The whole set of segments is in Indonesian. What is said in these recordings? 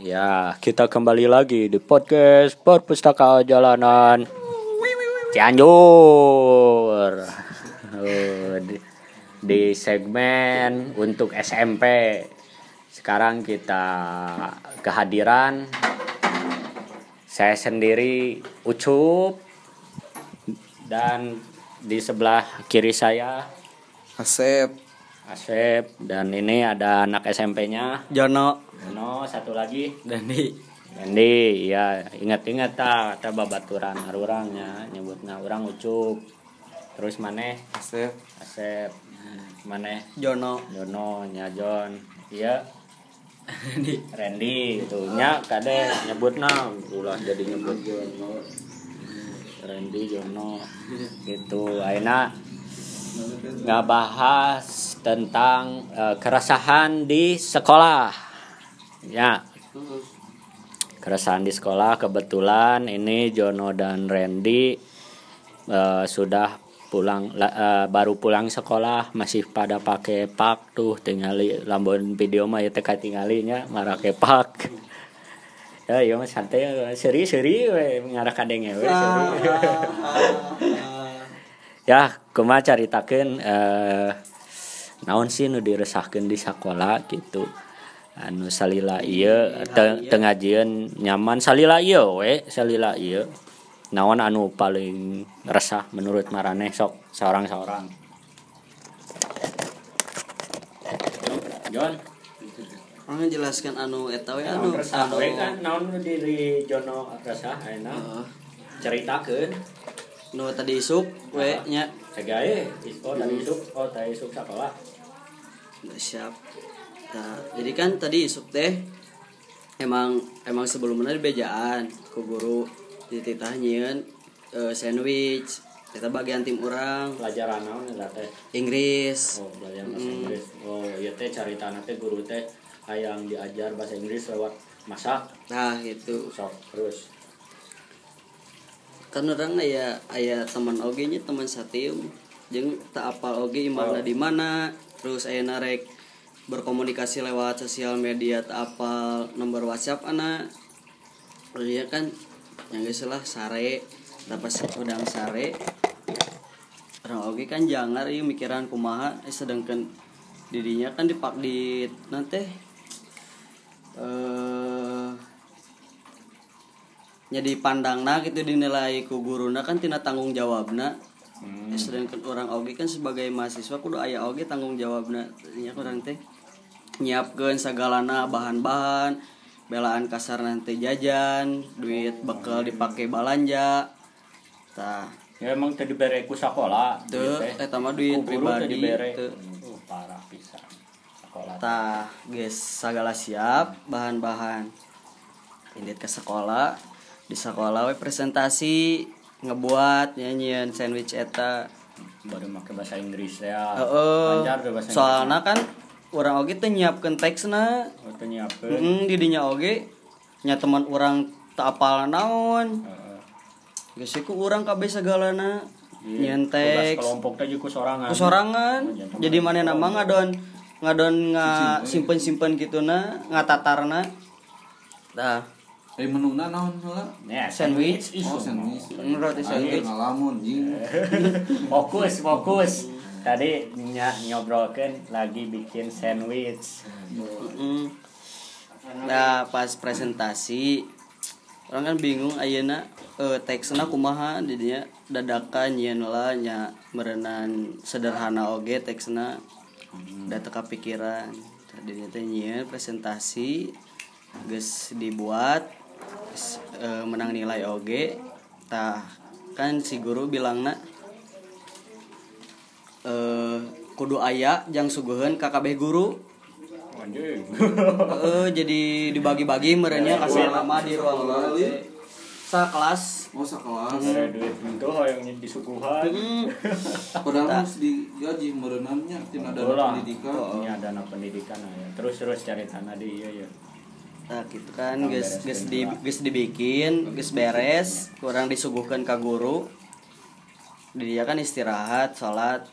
Ya, kita kembali lagi di podcast Perpustaka Jalanan Cianjur. Oh, di, di segmen untuk SMP. Sekarang kita kehadiran saya sendiri Ucup dan di sebelah kiri saya Asep Asep dan ini ada anak SMP-nya Jono No, satu lagi Dandi Dendi, ya ingat-ingat ta, ta babaturan arurangnya nyebutnya orang ucup. Terus mana? Asep Asep. Mana? Jono Jono, nya Jon. Iya. Randy itu nya kade nyebutna ulah jadi nyebut Jono. Randy Jono gitu ayeuna nggak bahas tentang eh, keresahan di sekolah. Ya. Keresahan di sekolah kebetulan ini Jono dan Randy eh, sudah pulang la- eh, baru pulang sekolah masih pada pakai pak tuh tinggali lambon video mah ya teka tinggalinya marah ke pak ya iya mah santai seri seri ngarah kadenge we seri. Ya kumaha caritakeun eh naon sih nu diresahkeun di sekolah gitu? Anu salila ieu te- teu ngajieun nyaman. Salila ieu we salila ieu. Naon anu paling resah menurut maraneh sok seorang-seorang? Jon Orang jelaskan anu eta we naon anu resah? anu we kan naon diri Jono resah ayeuna? Heeh. ceritakeun. Nu tadi isuk we nya. Segae, oh tadi isuk, oh tadi isuk sekolah. Nggak siap nah, jadi kan tadi isuk teh emang emang sebelumnya di bejaan ku guru dititah nyieun eh, sandwich kita bagian tim orang Pelajaran naon eta teh? Inggris Oh, pelajaran bahasa Inggris. Oh, ieu teh caritana teh guru teh hayang diajar bahasa Inggris lewat masak. nah gitu Sok terus. kan orang aya aya teman oge nya teman satium jeung tak apal oge imahna Oh. di mana terus aya narek berkomunikasi lewat sosial media apal nomor WhatsApp anak iya kan yang geus lah sare. Dapat udang sare. Orang oge kan jangar ieu mikiran kumaha eh, sedangkan didinya kan dipak di nanti eh nya dipandangna gitu dinilai ku guruna kan tina tanggung jawabna Hmm. Ya, sedangkan orang oge kan sebagai mahasiswa kudu aya oge tanggung jawabna nya orang teh nyiapkeun sagalana bahan-bahan belaan kasar nanti jajan duit bekal dipake balanja tah Ya emang teh dibere ku ieu teh. eta mah duit pribadi dibere. teu Uh, parah pisan. Sekolah. tah geus sagala siap bahan-bahan indit ke sekolah di sekolah we presentasi ngebuat nyanyian sandwich eta. Baru make bahasa Inggris ya. Tuh bahasa soalna kan orang oge teh nyiapkeun teksna. Oh, teu nyiapkeun. heeh didinya oge nya teman orang tak apal naon. Heeh. geus ku urang kabeh sagalana Iya, nyen tugas teks. kelompok teh juga sorangan. ku sorangan. Oh, jadi mana nama ngadon ngadon nga simpen simpen gitu na nah Eh menuna naon heula? Ya, Sandwich. Oh, sandwich. Roti sandwich. Ayo ngalamun jing. Fokus, fokus. Tadi ny nyobrolkan lagi bikin sandwich. Nah pas presentasi orang kan bingung ayeuna eh, teksna kumaha didinya dadakan nyeun lah nya merenan sederhana oge teksna da teka pikiran tadinya teh nyieun presentasi geus dibuat eh, menang nilai oge tah kan si guru bilangna eh kudu aya jang suguhan KKB guru Anjing. Eh, jadi dibagi-bagi merenya kasih nama di ruang guru sa kelas Oh sakelas. Ada duit itu yang disuguhan. Hmm. Padahal harus digaji merenamnya tina dana Ulah. pendidikan. Ini ada dana pendidikan ya. Terus terus cari tanah di iya ya. Nah gitu kan. Geus geus di geus dibikin geus beres kurang disuguhkan ke guru. Di dia kan istirahat salat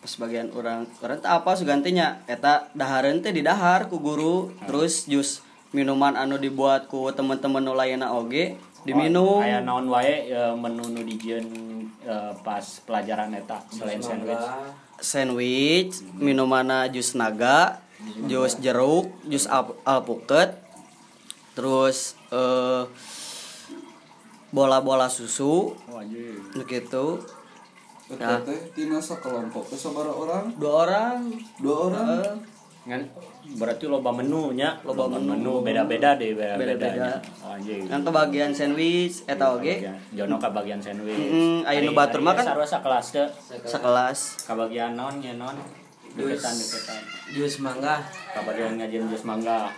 pas bagian orang orang apa sugantinya eta dahareun teh di dahar ku guru. Terus jus minuman anu dibuat ku teman-teman nu lainna oge diminum. aya naon wae eh, menu nu dijieun eh, pas pelajaran eta selain sandwich? Sandwich minumanna jus naga jus jeruk jus al- alpukat terus eh bola-bola susu oh gitu Eta teh tina sakelompok teh sabaraha orang? dua orang Dua orang. Eh, ngan berarti loba menu nya Loba menu. beda-beda deh beda-beda Beda-beda. oh, anjing yang kebagian sandwich eta oge Jono kabagian sandwich. Mm, aya nu batur mah kan- sarua sakelas teh. sekelas Kabagian non nya non. Deketan deketan. jus mangga Kabagian ngajin jus mangga.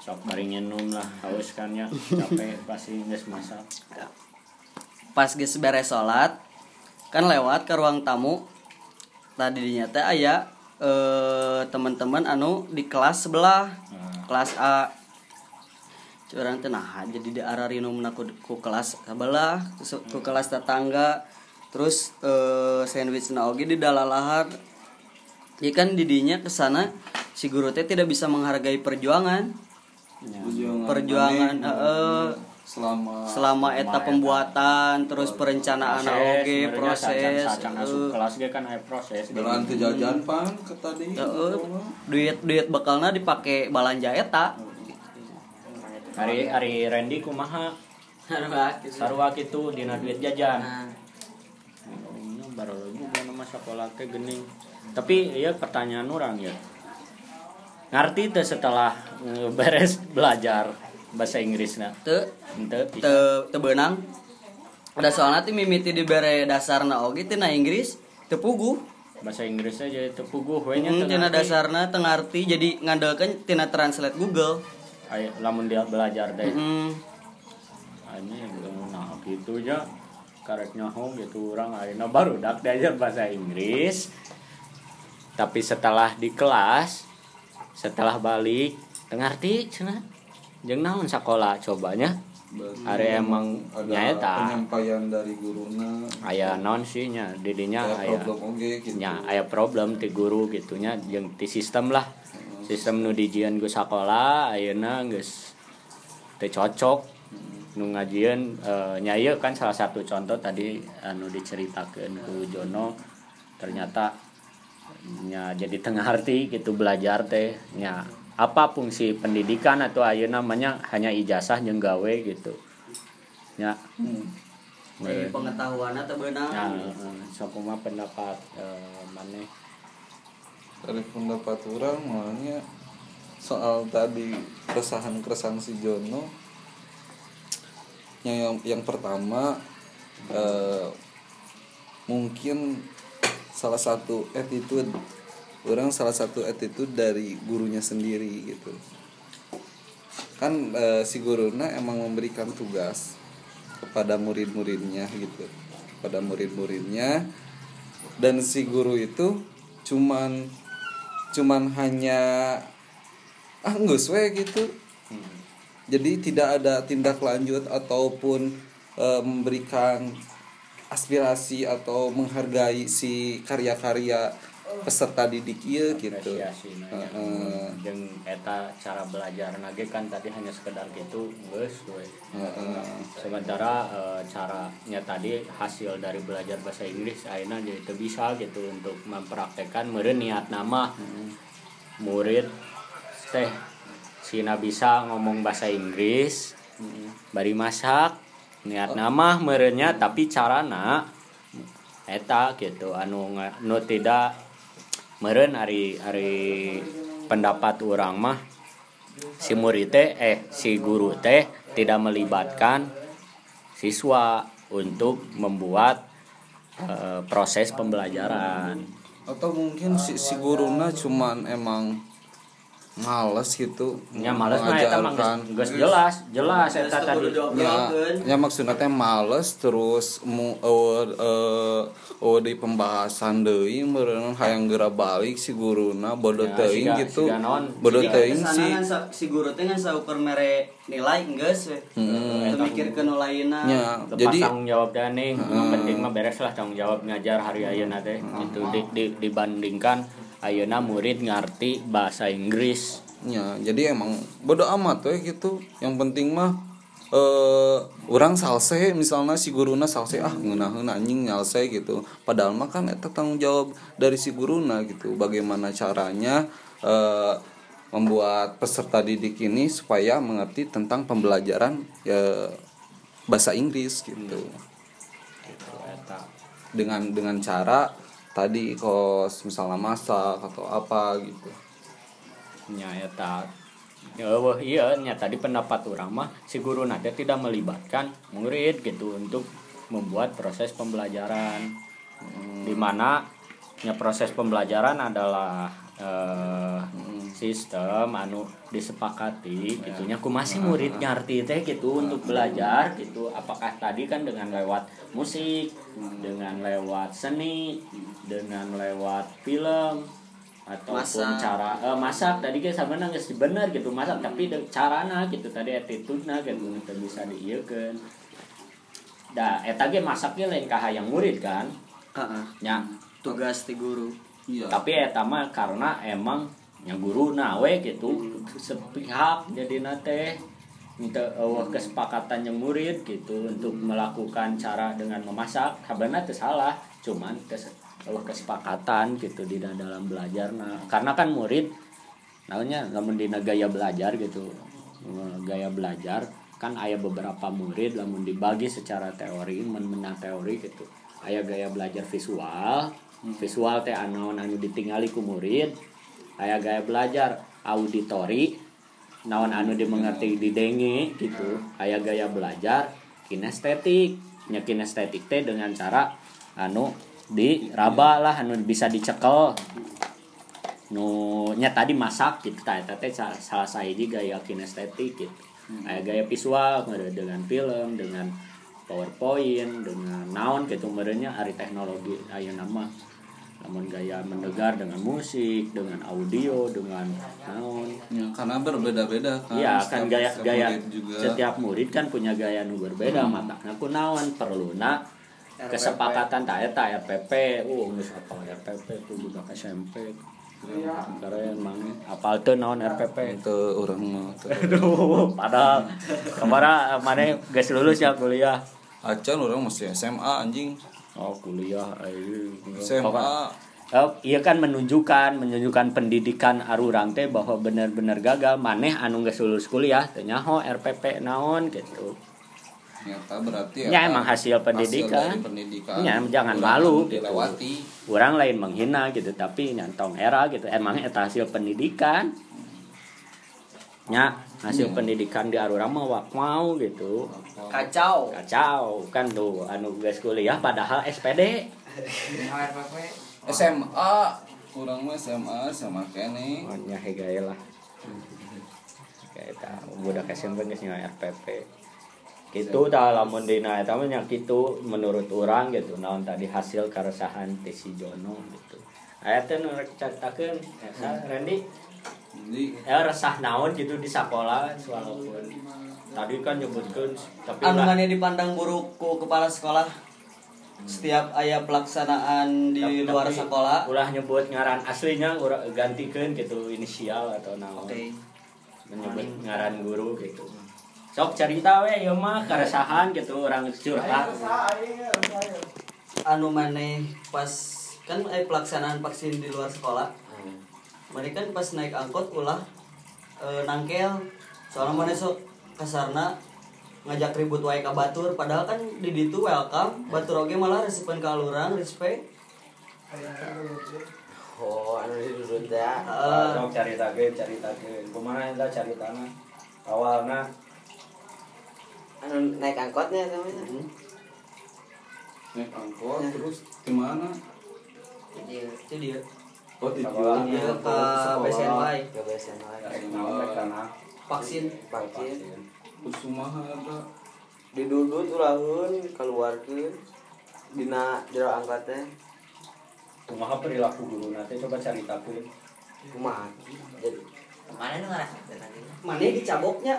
Sok bari nyenum lah haus kan ya. Capek pasti geus masak. pas geus beres salat kan lewat ke ruang tamu. Tadi dinya teh aya eh teman-teman anu di kelas sebelah Nah, kelas A. Curang teh nah jadi di arah rinumna ku, ku kelas sebelah ku kelas tetangga. Terus eh sandwich na oge di dalalahar jadi kan didinya ke sana si guru teh tidak bisa menghargai perjuangan nya. Perjuangan. perjuangan heeh selama selama eta pembuatan terus perencanaan oge sebenarnya proses sacang asup kelas ge kan aya proses. Beran teu jajan pan ke tadi. Heeh. duit duit bekalna dipake balanja eta Hari hari Randy kumaha? sarua gitu Sarua kitu dina duit jajan. baru lagi nama sekolah teh gening. Tapi iya pertanyaan orang ya. Ngerti teh setelah eh, beres belajar bahasa Inggrisnya. teu Ente bisa. teu teu beunang da soalna teh mimiti dibere dasarna oge tina Inggris teu puguh Bahasa Inggrisnya jadi tepuguh we nya Hmm, tina dasarna teu ngarti jadi ngandelkeun tina translate Google Aya, lamun dia belajar deh. Hmm, Ini nah gitu aja. Karek nyaho gitu orang ayeuna baru dak diajar bahasa Inggris. Tapi setelah di kelas setelah balik teu ngarti cenah. Jeung naon sakola cobanya? Berarti Are emang ada nyaeta. penyampaian dari guruna. aya non sih nya didinya Ada aya problem oge gitu. nya aya problem ti guru gitunya jeung ti sistem lah sistem nu dijieun ku sakola ayeuna geus teu cocok nu ngajieun eh, nya ieu kan salah satu contoh tadi anu diceritakeun ku Jono ternyata nya jadi tengah arti gitu belajar teh. Nya apa fungsi pendidikan atau ayeuna namanya hanya ijazah jeung gawe gitu. Nya Hmm. jadi pengetahuanna teu beunang Ya, eh, sok pendapat eh, maneh? Dari pendapat orang makanya soal tadi keresahan-keresahan si Jono. Yang yang pertama eh, mungkin salah satu attitude. Orang salah satu attitude dari gurunya sendiri gitu. Kan eh, si guruna emang memberikan tugas kepada murid-muridnya gitu. Kepada murid-muridnya. Dan si guru itu cuman cuman hanya ah we gitu. Jadi tidak ada tindak lanjut ataupun eh, memberikan aspirasi atau menghargai si karya-karya peserta didik ieu gitu. Nah, ya. Jeung eta cara belajar nage kan tadi hanya sekedar gitu we. Heeh. sementara eh, caranya tadi hasil dari belajar bahasa Inggris akhirnya jadi teu bisa gitu untuk mempraktekkan meureun niat nama. Murid teh sina bisa ngomong bahasa Inggris bari masak niat nama merenya tapi carana. Eta gitu anu nu tidak meren hari hari pendapat orang mah. Si murid teh eh si guru teh tidak melibatkan siswa untuk membuat eh, proses pembelajaran. Atau mungkin si, si guruna cuman emang males gitu. Nya males mah eta mah geus- geus jelas jelas eta tadi. ya, ya maksudnya teh males terus mu eueuh eueuh eueuh di pembahasan deui meureun hayang geura balik si guruna bodoh Ya, teuing siga- gitu. siga- teuing si kan si guru teh ngan saukur mere nilai geus we. Hmm. Teu mikirkeun lainna. lepas jadi tanggung jawab dan nih yang penting mah beres lah tanggung jawab ngajar hari ayeuna teh. Itu di, di- dibandingkan ayeuna murid ngerti bahasa Inggris. Ya jadi emang bodo amat we gitu. Yang penting mah eh orang salse misalnya si guruna salse ah ngeunaheun anjing nyalse gitu. Padahal mah kan eta tanggung jawab dari si guruna gitu. Bagaimana caranya eh membuat peserta didik ini supaya mengerti tentang pembelajaran ya bahasa Inggris gitu. Gitu eta. Dengan dengan cara tadi kos misalnya masak atau apa gitu. Nya eta Ya, wah, iya, nya tadi pendapat orang mah si guru nanti tidak melibatkan murid gitu untuk membuat proses pembelajaran. Di mana ya proses pembelajaran adalah eh, sistem anu disepakati gitunya. Ku masih murid ngerti teh gitu untuk belajar gitu. Apakah tadi kan dengan lewat musik dengan lewat seni dengan lewat film ataupun Masak. cara eh, masak. Tadi kan sama geus bener gitu masak. Tapi de- carana gitu tadi attitude na gitu teu bisa diieukeun da eta ge masaknya lain ka hayang murid kan? Heeh. nya. Tugas ti guru. Iya. Tapi eta mah karena emang guru nawe gitu. Sepihak jadi nate minta eueuh kesepakatan yang murid gitu untuk melakukan cara dengan memasak. Sebenarnya itu salah cuman kes eueuh kesepakatan gitu di dalam belajar. Nah karena kan murid namanya namun dina gaya belajar gitu Eh, gaya belajar kan aya beberapa murid lamun dibagi secara teori men menang teori gitu. Aya gaya belajar visual. Visual teh anu anu ditingali ku murid aya gaya belajar auditori naon anu dimengerti didenge gitu. Aya gaya belajar kinestetik. Nya kinestetik teh dengan cara anu diraba lah anu bisa dicekel. Nu nya tadi masak gitu. Teh salah, sahiji gaya kinestetik gitu. Aya gaya visual dengan film dengan powerpoint dengan naon gitu. Merenya ari teknologi aya nama namun gaya mendengar dengan musik dengan audio dengan naon Ya, karena berbeda-beda kan. Iya kan Setiap- gaya setiap gaya murid juga. setiap murid kan punya gaya nu berbeda matanya ku naon perluna kesepakatan tak eta RPP uh geus apal RPP ku budak SMP keren mang. Apal teu naon RPP itu orang mah aduh padahal ke mana mana geus lulus ya kuliah? Acan orang masih SMA anjing oh kuliah ayo. SMA Oh, iya kan menunjukkan menunjukkan pendidikan arurang teh bahwa benar-benar gagal. Maneh anu geus lulus kuliah teh nyaho RPP naon gitu. Ternyata berarti Ya, emang hasil pendidikan. dari pendidikan. Ya, jangan malu, gitu. dilewati. Orang lain menghina gitu. Tapi nyantong era gitu. Emang eta hasil pendidikan nya hasil Iya. pendidikan di Arura mah wak mau gitu. Kacau. Kacau kan tuh anu geus kuliah padahal SPD SMA kurang mah SMA sama kene. Oh nya hegaya lah. Kayak eta budak SMP geus nyawa RPP gitu tah lamun dina eta mah nya kitu menurut orang gitu naon tadi hasil keresahan ti si Jono gitu. Aya teh nu rek caritakeun Randy ya resah naon gitu di sekolah walaupun tadi kan nyebutkan tapi anu mana dipandang buruk ku kepala sekolah. Setiap ayah pelaksanaan di tapi- luar tapi sekolah. ulah nyebut ngaran aslinya urang gantikeun gitu inisial atau naon. Oke. Menyebut ngaran guru gitu. Sok cerita we ieu mah keresahan gitu orang curhat. Anu maneh pas kan eh pelaksanaan vaksin di luar sekolah mereka kan pas naik angkot ulah eh, nangkel. Soalnya mana sok kasarna ngajak ribut wae ka batur. Padahal kan di ditu welcome batur oge malah resepin ka lurang respect Oh, anu didudut ya. Heeh. sok caritakeun caritakeun kumaha eta caritana? Awalna. Anu naik angkotnya namanya. naik angkot terus gimana Jadi itu dia oh di jalan ke BSNY ke BSN lagi. naon rek kana vaksin. Vaksin. kusumaha ada Didudut ulahun keluarkeun. Dina jero angkotnya. kumaha perilaku guru nanti? Coba caritakeun Kumaha? Jadi Mana nu ngarasa tadi? mana dicaboknya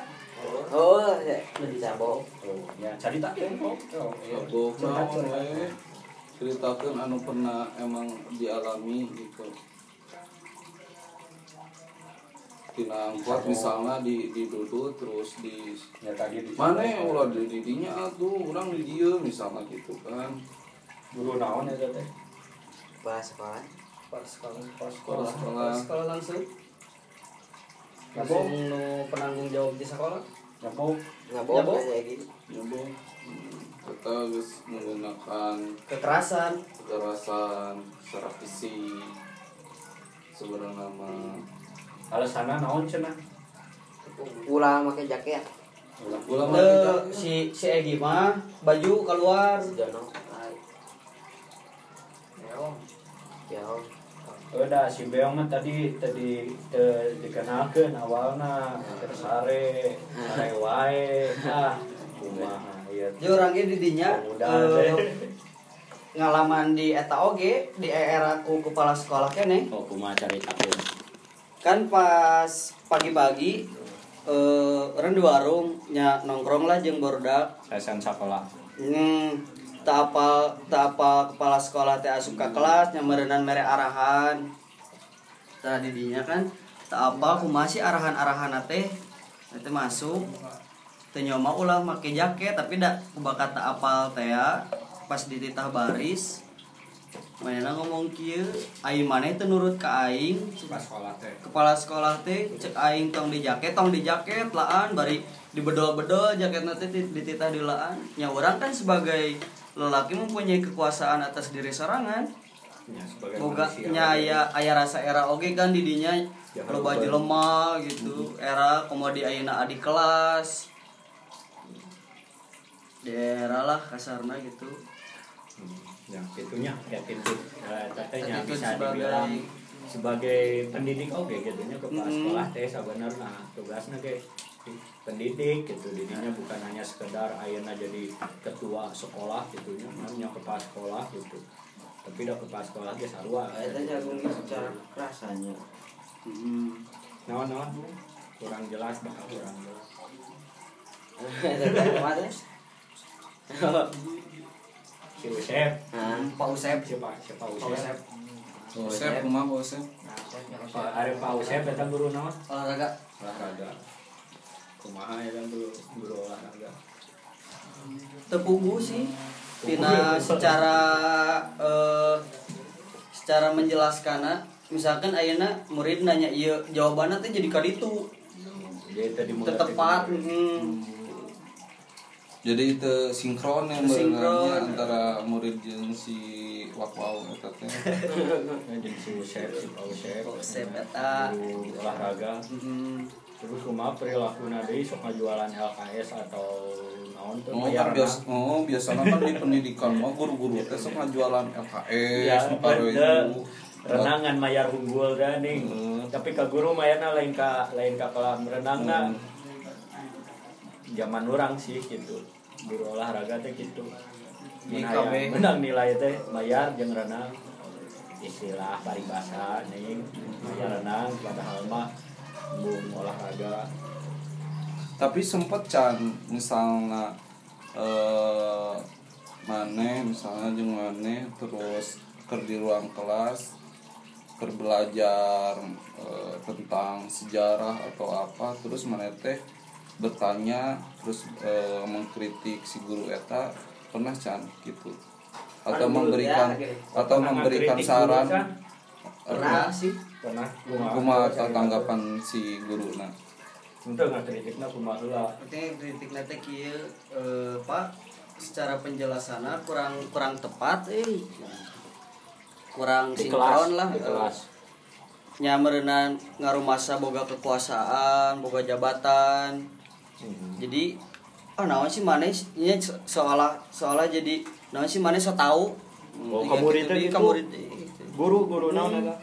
Oh, ya, dicabok. oh ya caritakeun kok Oh, iya. Ceritakeun anu pernah emang dialami gitu. Tina angkot misalnya di di duduk terus di ya tadi di mana ya ulah di didinya tuh orang di dia misalnya gitu kan. Guru naon ya teh? Pas sekolah. Pas sekolah. Pas sekolah. pas sekolah langsung. Langsung nu penanggung jawab di sekolah. Nggak Ya, kayak gitu ya bu kita harus menggunakan kekerasan. kekerasan secara fisik. Sebenarnya mah alasannya naon cenah? Ulah pakai jaket ulah mah Te, kita si si Egi mah baju keluar. Ay ya udah si beong mah tadi tadi te, dikenalkeun awalna tersare sare wae. Ah kumaha Jadi orangnya di dinya Pemuda eh, ngalaman di eta oge di era ku kepala sekolah kene. Oh kumaha caritakeun kan pas pagi-pagi eh orang di warung nya nongkrong lah jeung barudak saesan sekolah hmm, tak apal tak apal kepala sekolah teh asup ka kelas nya meureunnan mere arahan. Tah di dinya kan tak apal kumaha sih arahan-arahan teh teh masuk teh nyoma ulah make jaket tapi dak kubakat tak apal teh ya. Pas dititah baris Mana ngomong kieu aing maneh teu nurut ka aing? Pas sekolah teh. Kepala sekolah teh cek aing tong di jaket tong di jaket laan bari dibedol-bedol jaket nanti dititah di laan. Nya orang kan sebagai lelaki mempunyai kekuasaan atas diri sorangan. Ya boga manusia nya aya aya rasa era oge kan di dinya Ya, loba harus jelema gitu. Era komodi ayeuna adik kelas di era lah kasarna gitu. Ya gitunya ya gitu Eh, tetehnya Attitude bisa sebagai- dibilang sebagai pendidik oke gitunya kepala Mm-mm. sekolah teh sebenarnya tugasnya kayak pendidik gitu didinya bukan hanya sekedar ayeuna jadi ketua sekolah gitunya hanya kepala sekolah gitu. Tapi udah kepala sekolah ge sarua. Itu jagung secara rasanya. Hmm. naon naon kurang jelas bakal kurang jelas? si Usep. Nah, Pak Usep. Siapa siapa Pak Usep. Usep. Bosep kumaha bosep Pak Arif Pak Usep eta guru naon olahraga. Olahraga. Kumaha ya kan guru guru olahraga. Tepugu sih. Tina secara eh, secara menjelaskan misalkan ayeuna murid nanya iya jawabannya teh jadi tadi teu tepat mm. Jadi itu sinkron yang sinkron. antara murid jeung si wakwau eta teh jadi si Usep si Pak Usep Usep eta. olahraga terus kumaha perilaku deui sok ngajualan LKS atau naon tuh Oh, kan biasa, oh biasanya kan di pendidikan mah guru-guru teh sok ngajualan ya LKS, itu. renangan mayar unggul dah nih Hmm. tapi ke guru mayarna lain ka lain ka kolam renangna Hmm. Zaman orang sih gitu. Guru olahraga teh gitu. Menang nilai teh bayar jeung renang. Istilah paribasa ning bayar renang padahal mah bung olahraga. Tapi sempet can misalnya eh maneh misalnya jeung maneh terus ker di ruang kelas ker belajar eh, tentang sejarah atau apa terus maneh teh bertanya terus eh, mengkritik si guru eta pernah can gitu. Atau dulu memberikan ya, gini. atau Pernah memberikan saran. Guru, pernah sih. Pernah. Kumaha tanggapan si guruna untuk ngakritikna kumaha heula Artinya kritik nanti kieu eh, Pak secara penjelasannya kurang kurang tepat eh. Kurang di sinkron kelas lah. di kelas. nyamerenan ngaruh masa boga kekuasaan boga jabatan jadi ah naon sih mana nya seolah seolah jadi naon sih mana so tahu Oh, Tiga kamu gitu, itu gitu? kamu di- gitu. guru guru naon eta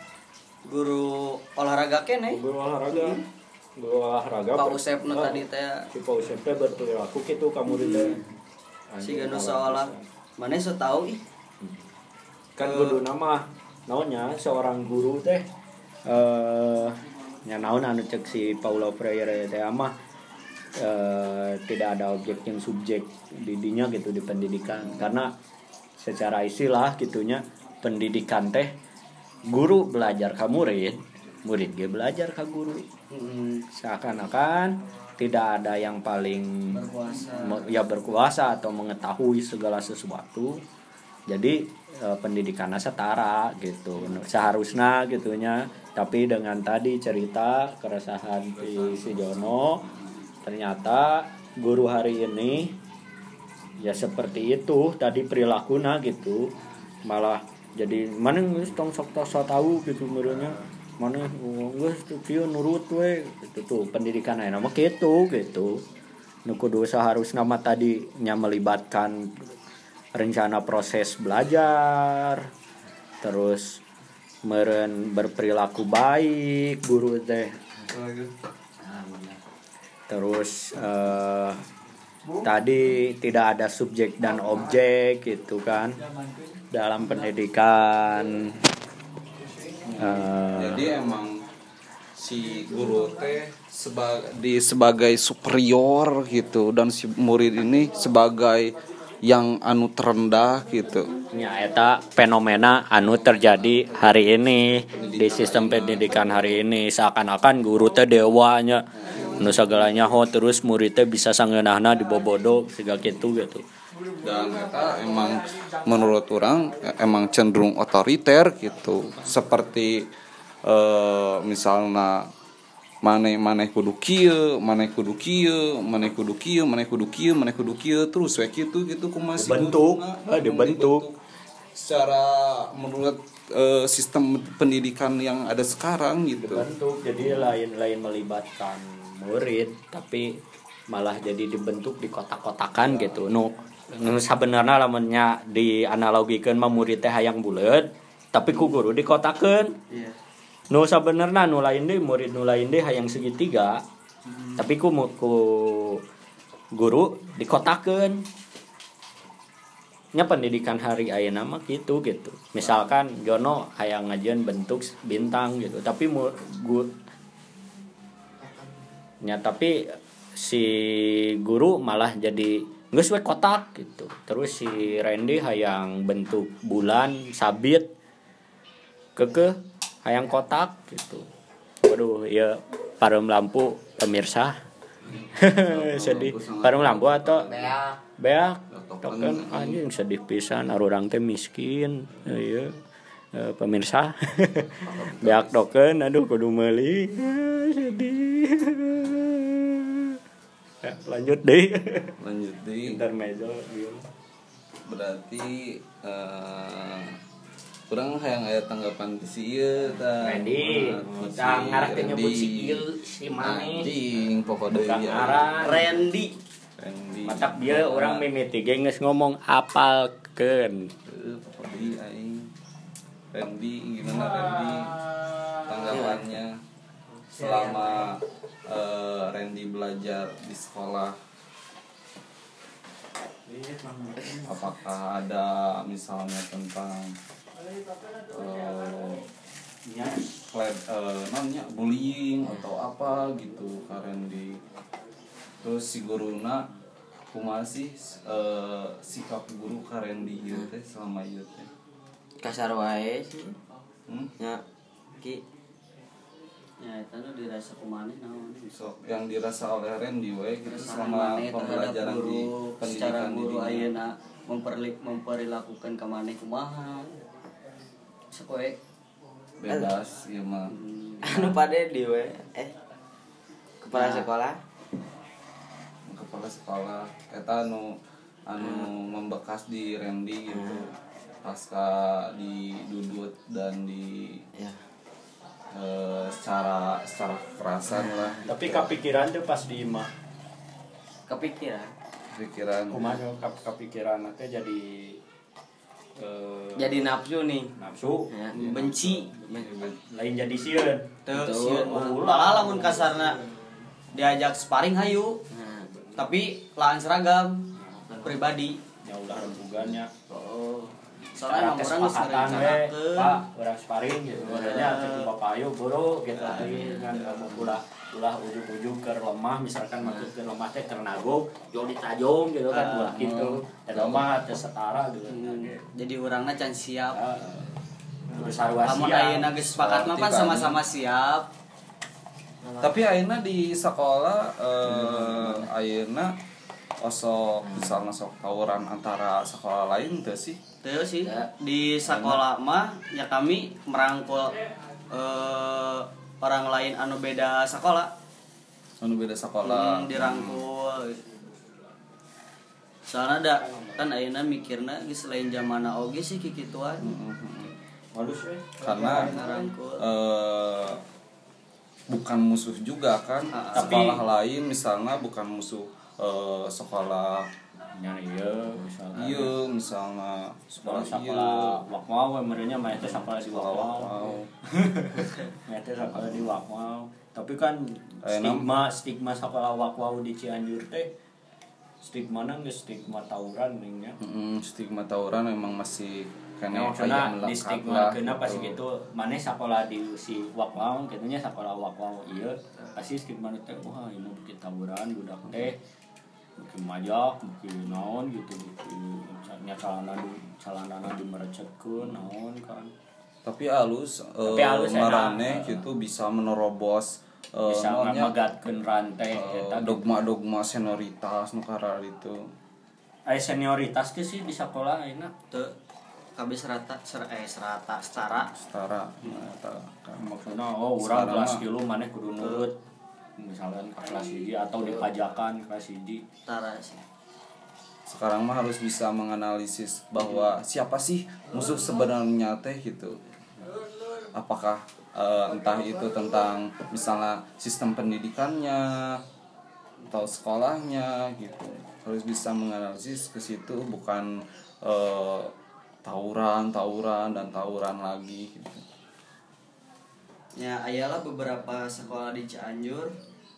guru olahraga kene guru olahraga. Guru olahraga Pak Usep nu Ah, tadi teh. Si Pak Usep teh berperilaku gitu kamu di teh. Si ganu seolah mana so tahu ih. Kan guru nama naonnya seorang guru teh eh nya naon anu cek si Paulo Freire teh mah eh, tidak ada objek yang subjek di dinya gitu di pendidikan. Karena secara istilah gitunya pendidikan teh guru belajar ke murid murid ge belajar ke guru. Hmm, seakan-akan tidak ada yang paling berkuasa. ya berkuasa atau mengetahui segala sesuatu. Jadi eh, pendidikannya setara gitu. Seharusnya gitunya. Tapi dengan tadi cerita keresahan di si Jono ternyata guru hari ini ya seperti itu tadi perilakunya gitu. Malah jadi mana geus tong sok sok tahu gitu menurutnya. Mana tuh kieu nurut we? Gitu tuh pendidikan aya nama gitu gitu. Nu kudu seharusnya mah tadi nya melibatkan rencana proses belajar terus meren berperilaku baik guru teh terus eh, tadi tidak ada subjek dan objek gitu kan dalam pendidikan Eh, jadi emang si guru teh sebagai di sebagai superior gitu dan si murid ini sebagai yang anu terendah gitu. Nya eta fenomena anu terjadi hari ini di sistem pendidikan hari ini. Seakan-akan guru teh dewanya nu sagalanya ho terus murid teh bisa sangeunahna dibobodo segala gitu gitu. Dan eta emang menurut orang e- emang cenderung otoriter gitu. Seperti eh, misalnya maneh maneh kudu kieu maneh kudu kieu maneh kudu kieu maneh kudu kieu maneh kudu kieu terus we kitu gitu kumaha si Dibentuk, guruna. eh, dibentuk. secara menurut eh, sistem pendidikan yang ada sekarang gitu. Dibentuk jadi lain lain melibatkan murid tapi malah jadi dibentuk di kotak-kotakan gitu. Nu nu sebenarnya lamunnya dianalogikeun mah murid teh hayang bulet tapi ku guru dikotakeun. Iya. Nu sebenarnya nu lain deh murid nu lain deh hayang segitiga tapi ku ku guru dikotakeun. Nya pendidikan hari ayeuna mah gitu gitu. Misalkan Jono hayang ngajian bentuk bintang gitu tapi mu, gu, nya tapi si guru malah jadi we kotak gitu. Terus si Randy hayang bentuk bulan sabit keke hayang kotak gitu. Waduh ya parum lampu pemirsa. Sedih. Parum lampu atau Bea. beak. token anjing sedih pisan. Arurang teh miskin iya Eh, pemirsa. Beak token aduh kudu meuli Ah, sedih Ya, lanjut deh. Lanjut di intermezzo berarti eh kurang hayang aya tanggapan di si ieu tah Randy kita ngarep teh nyebut si ieu si Mane anjing pokoknya iya. ngaran Randy. Randy. Matak dia orang mimiti ge geus ngomong apalkeun. Pokoknya aing Randy gimana Randy? Tanggapannya selama eh, Randy belajar di sekolah? Apakah ada misalnya tentang eh, flat eh, namanya bullying atau apa gitu karen di terus si guruna kumaha sih eh, sikap guru karen di teh selama teh kasar wae sih. Hmm? ya ki. Ya itu nu dirasa kumane naon? So yang dirasa oleh Randy we gitu selama terhadap pembelajaran di guru secara pendidikan di guru dunia. ayeuna memperli memperilakukan ka maneh kumaha. Sekoe. Bebas ya mah. Anu pade di we eh kepala Nah. sekolah? Kepala sekolah. Eta anu anu membekas di Randy gitu pasca di Dudut dan di ya. eh, secara secara kekerasan lah. Tapi kepikiran tuh pas di imah kepikiran. Pikiran kumaha kap kepikiran teh jadi eh, jadi nafsu nih. nafsu. Ya, benci. Lain jadi sieun Tuh, sieun ulah. lamun kasarna diajak sparring hayu nah tapi lahan seragam. Pribadi. ya ulah rembugannya. Oh soalnya emang orang kesepakatan we ngerencanakeun. pak orang sparring gitu. Adanya Ya. cukup bapak ayo buru gitu. Tapi kan kamu ulah ulah ujung-ujung ke lemah misalkan maksud ke lemah teh karena go yo ditajong gitu kan Ah. ulah gitu dan lemah teh setara gitu Hmm, jadi orangnya can siap. Ah, Bersarwa lamun siap. ayeuna geus sepakat mah kan sama-sama siap. Tapi ayeuna di sekolah eh ayeuna osok misalnya sok tawuran antara sekolah lain teu sih? Teu sih. Di sekolah mah ya kami merangkul eh, orang lain anu beda sekolah. Anu beda sekolah. Hmm, dirangkul. Soalnya ada kan ayeuna mikirna geus lain zamana oge sih kikituan Halus we. karena ngarangkul eh bukan musuh juga kan? Ah, sekolah lain misalnya bukan musuh eh, sekolah iya misalkan. iya misalnya Sekolah sekolah we merenya teh sekolah di. Mah teh sekolah di wakmau. Tapi kan Aya stigma stigma sekolah wakmau di Cianjur teh stigma nang stigma tawuran ning nya. Mm, stigma tawuran emang masih maksudnya melekat di stigma kena pas gitu. gitu mana sekolah di si wakwau katanya sekolah wakwau iya pasti stigma teh wah ini mungkin tawuran budak teh mungkin majak mungkin naon gitu mungkin nya calana di calana di merecetkeun naon kan. Tapi halus Tapi halus enak. marane gitu bisa menerobos eh, bisa ngamagatkeun rantai eh, eta dogma-dogma senioritas nu karar itu. Aya senioritas teh sih di sekolah ayeuna teu kabeh serata ser eh serata setara. Setara nah, eta kan. maksudnya oh urang Sekarang kelas mah- tilu maneh kudu nurut misalkan ke kelas hiji atau dipajakan kelas hiji sekarang mah harus bisa menganalisis bahwa siapa sih musuh sebenarnya teh gitu. Apakah eh, entah itu tentang misalnya sistem pendidikannya atau sekolahnya gitu. Harus bisa menganalisis ke situ bukan eh, tawuran tawuran dan tawuran lagi gitu ya ayalah beberapa sekolah di Cianjur.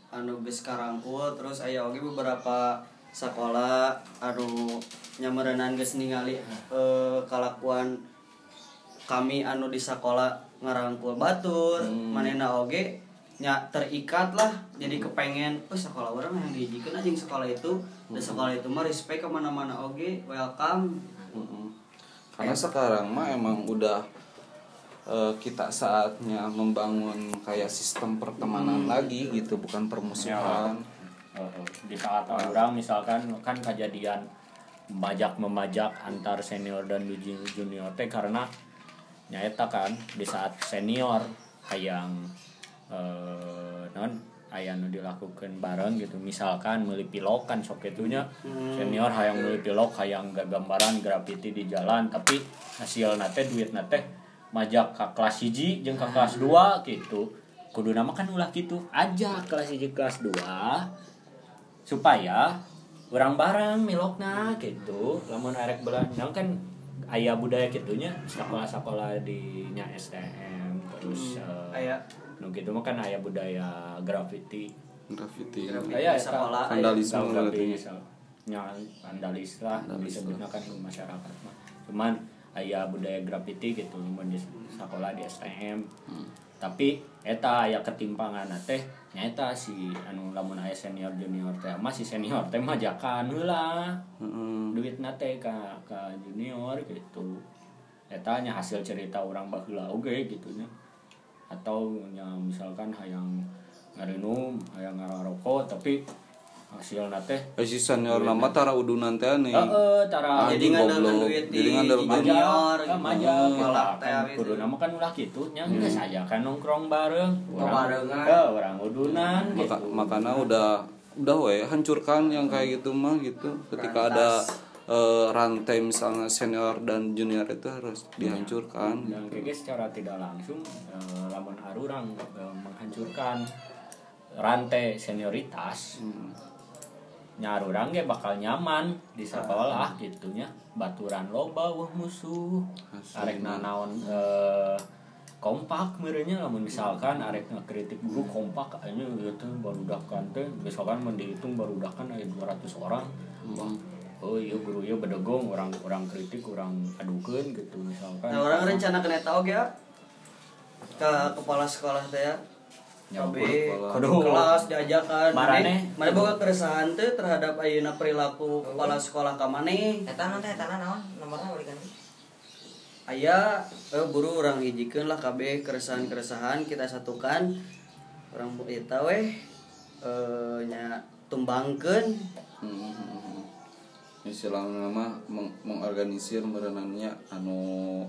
Anu geus karangkul terus aya oge beberapa sekolah anu nyamerenan geus ningali eh, kalakuan kami anu di sekolah ngarangkul batur. Manena oge nya terikat lah jadi kepengen oh sekolah orang yang diijikan aja sekolah itu. Dan sekolah itu mah respect ke mana-mana oge welcome. Mm-mm. Karena sekarang mah emang udah eh, kita saatnya membangun kayak sistem pertemanan lagi gitu, bukan permusuhan. Heeh. di saat orang misalkan kan kejadian membajak memajak antar senior dan junior junior teh karena nyata kan di saat senior hayang eh non aya nu dilakukan bareng gitu misalkan meuli pilok kan sok itunya senior hayang meuli pilok hayang gagambaran graffiti di jalan tapi hasil nate duit nate majak ke kelas hiji jeung ke kelas 2 gitu. Kudu nama kan ulah gitu aja kelas hiji kelas 2 supaya orang bareng milokna gitu. Lamun arek belanjang kan ayah budaya gitunya sekolah-sekolah di nya STM terus eh, aya. nu gitu mah kan ayah budaya graffiti Graffiti. Aya eta. sekolah. Vandalisme tapi nya vandalis lah disebutnya kan di masyarakat mah. Cuman ayah budaya graffiti gitu mun di sekolah di STM tapi eta aya ketimpangan teh nyata si anu lamun aya senior junior teh mah si senior teh mah jakan heula. Mm-mm. duit nate ka ka junior gitu. Eta nya hasil cerita orang baheula oge gitu nya. Atau nya misalkan hayang ngarinum hayang ngarokok tapi si senior nama tara udunan teh nih. Heeh, cara jadi goblok. duit di Jadi duit. junior kan gitu. aja Ngelak kita teh kan gitu. kudu nama kan ulah gitu nya geus aja kan nongkrong bareng Barengan. Orang udunan Maka, gitu makanya udah udah we hancurkan yang kayak gitu mah gitu. Ketika ada eh, rantai misalnya senior dan junior itu harus dihancurkan. dan kayak secara tidak langsung eh, lamun arurang eh, menghancurkan rantai senioritas nyarurang ge bakal nyaman di sekolah gitunya. Baturan loba wah musuh. Arek nanaon eh, kompak merenya lamun misalkan arek ngekritik guru kompak aja gitu barudakan teh misalkan mun dihitung barudakan aya 200 orang. Wah oh iya guru iya bedegong orang orang kritik orang adukeun gitu misalkan. Nah, orang rencana kena tahu ya ke kepala sekolah teh kudu kelas diajakan. Marane. Mana boga keresahan teh terhadap ayeuna perilaku kepala sekolah ka maneh. Eta nanti eta naon nomornya balikan aya eh, buru orang hijikeun lah KB keresahan-keresahan kita satukan orang eta weh eh, nya tumbangkeun Hmm. istilahnya mah meng- mengorganisir merenangnya anu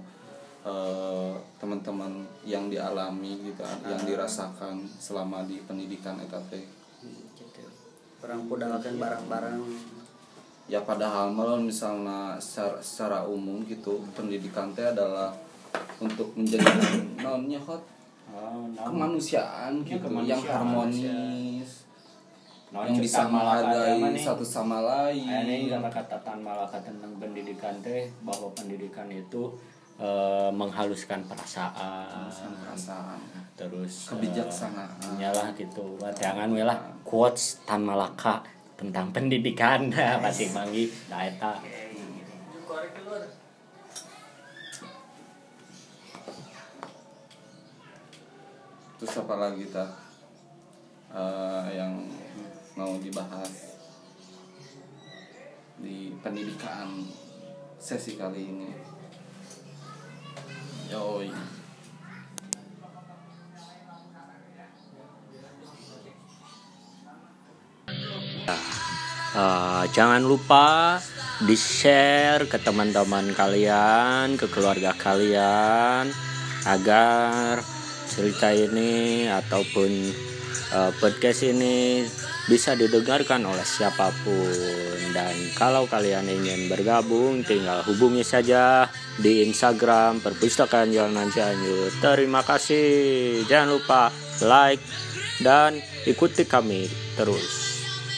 eh, teman-teman yang dialami gitu yang dirasakan selama di pendidikan eta teh gitu. orang pudalkeun barang-barang. Ya padahal malah misalnya secara, secara umum gitu pendidikan teh adalah untuk menjadikan nonnya hot Oh, naon. kemanusiaan Ya, gitu kemanusiaan, yang harmonis Naon yang bisa menghargai satu sama lain. Aya nih kata-kata Malaka tentang pendidikan teh bahwa pendidikan itu eh, menghaluskan perasaan. Perasaan. Terus Kebijaksanaan. eh, nyalah gitu. Jangan we lah quotes Tan Malaka tentang pendidikan. Pasti manggi da eta. Terus apa lagi tak yang mau dibahas di pendidikan sesi kali ini Eh, jangan lupa di share ke teman-teman kalian, ke keluarga kalian, agar cerita ini ataupun eh, podcast ini bisa didengarkan oleh siapa pun. Dan kalau kalian ingin bergabung, tinggal hubungi saja di Instagram Perpustakaan Jalan Cianjur. Terima kasih. Jangan lupa like dan ikuti kami terus.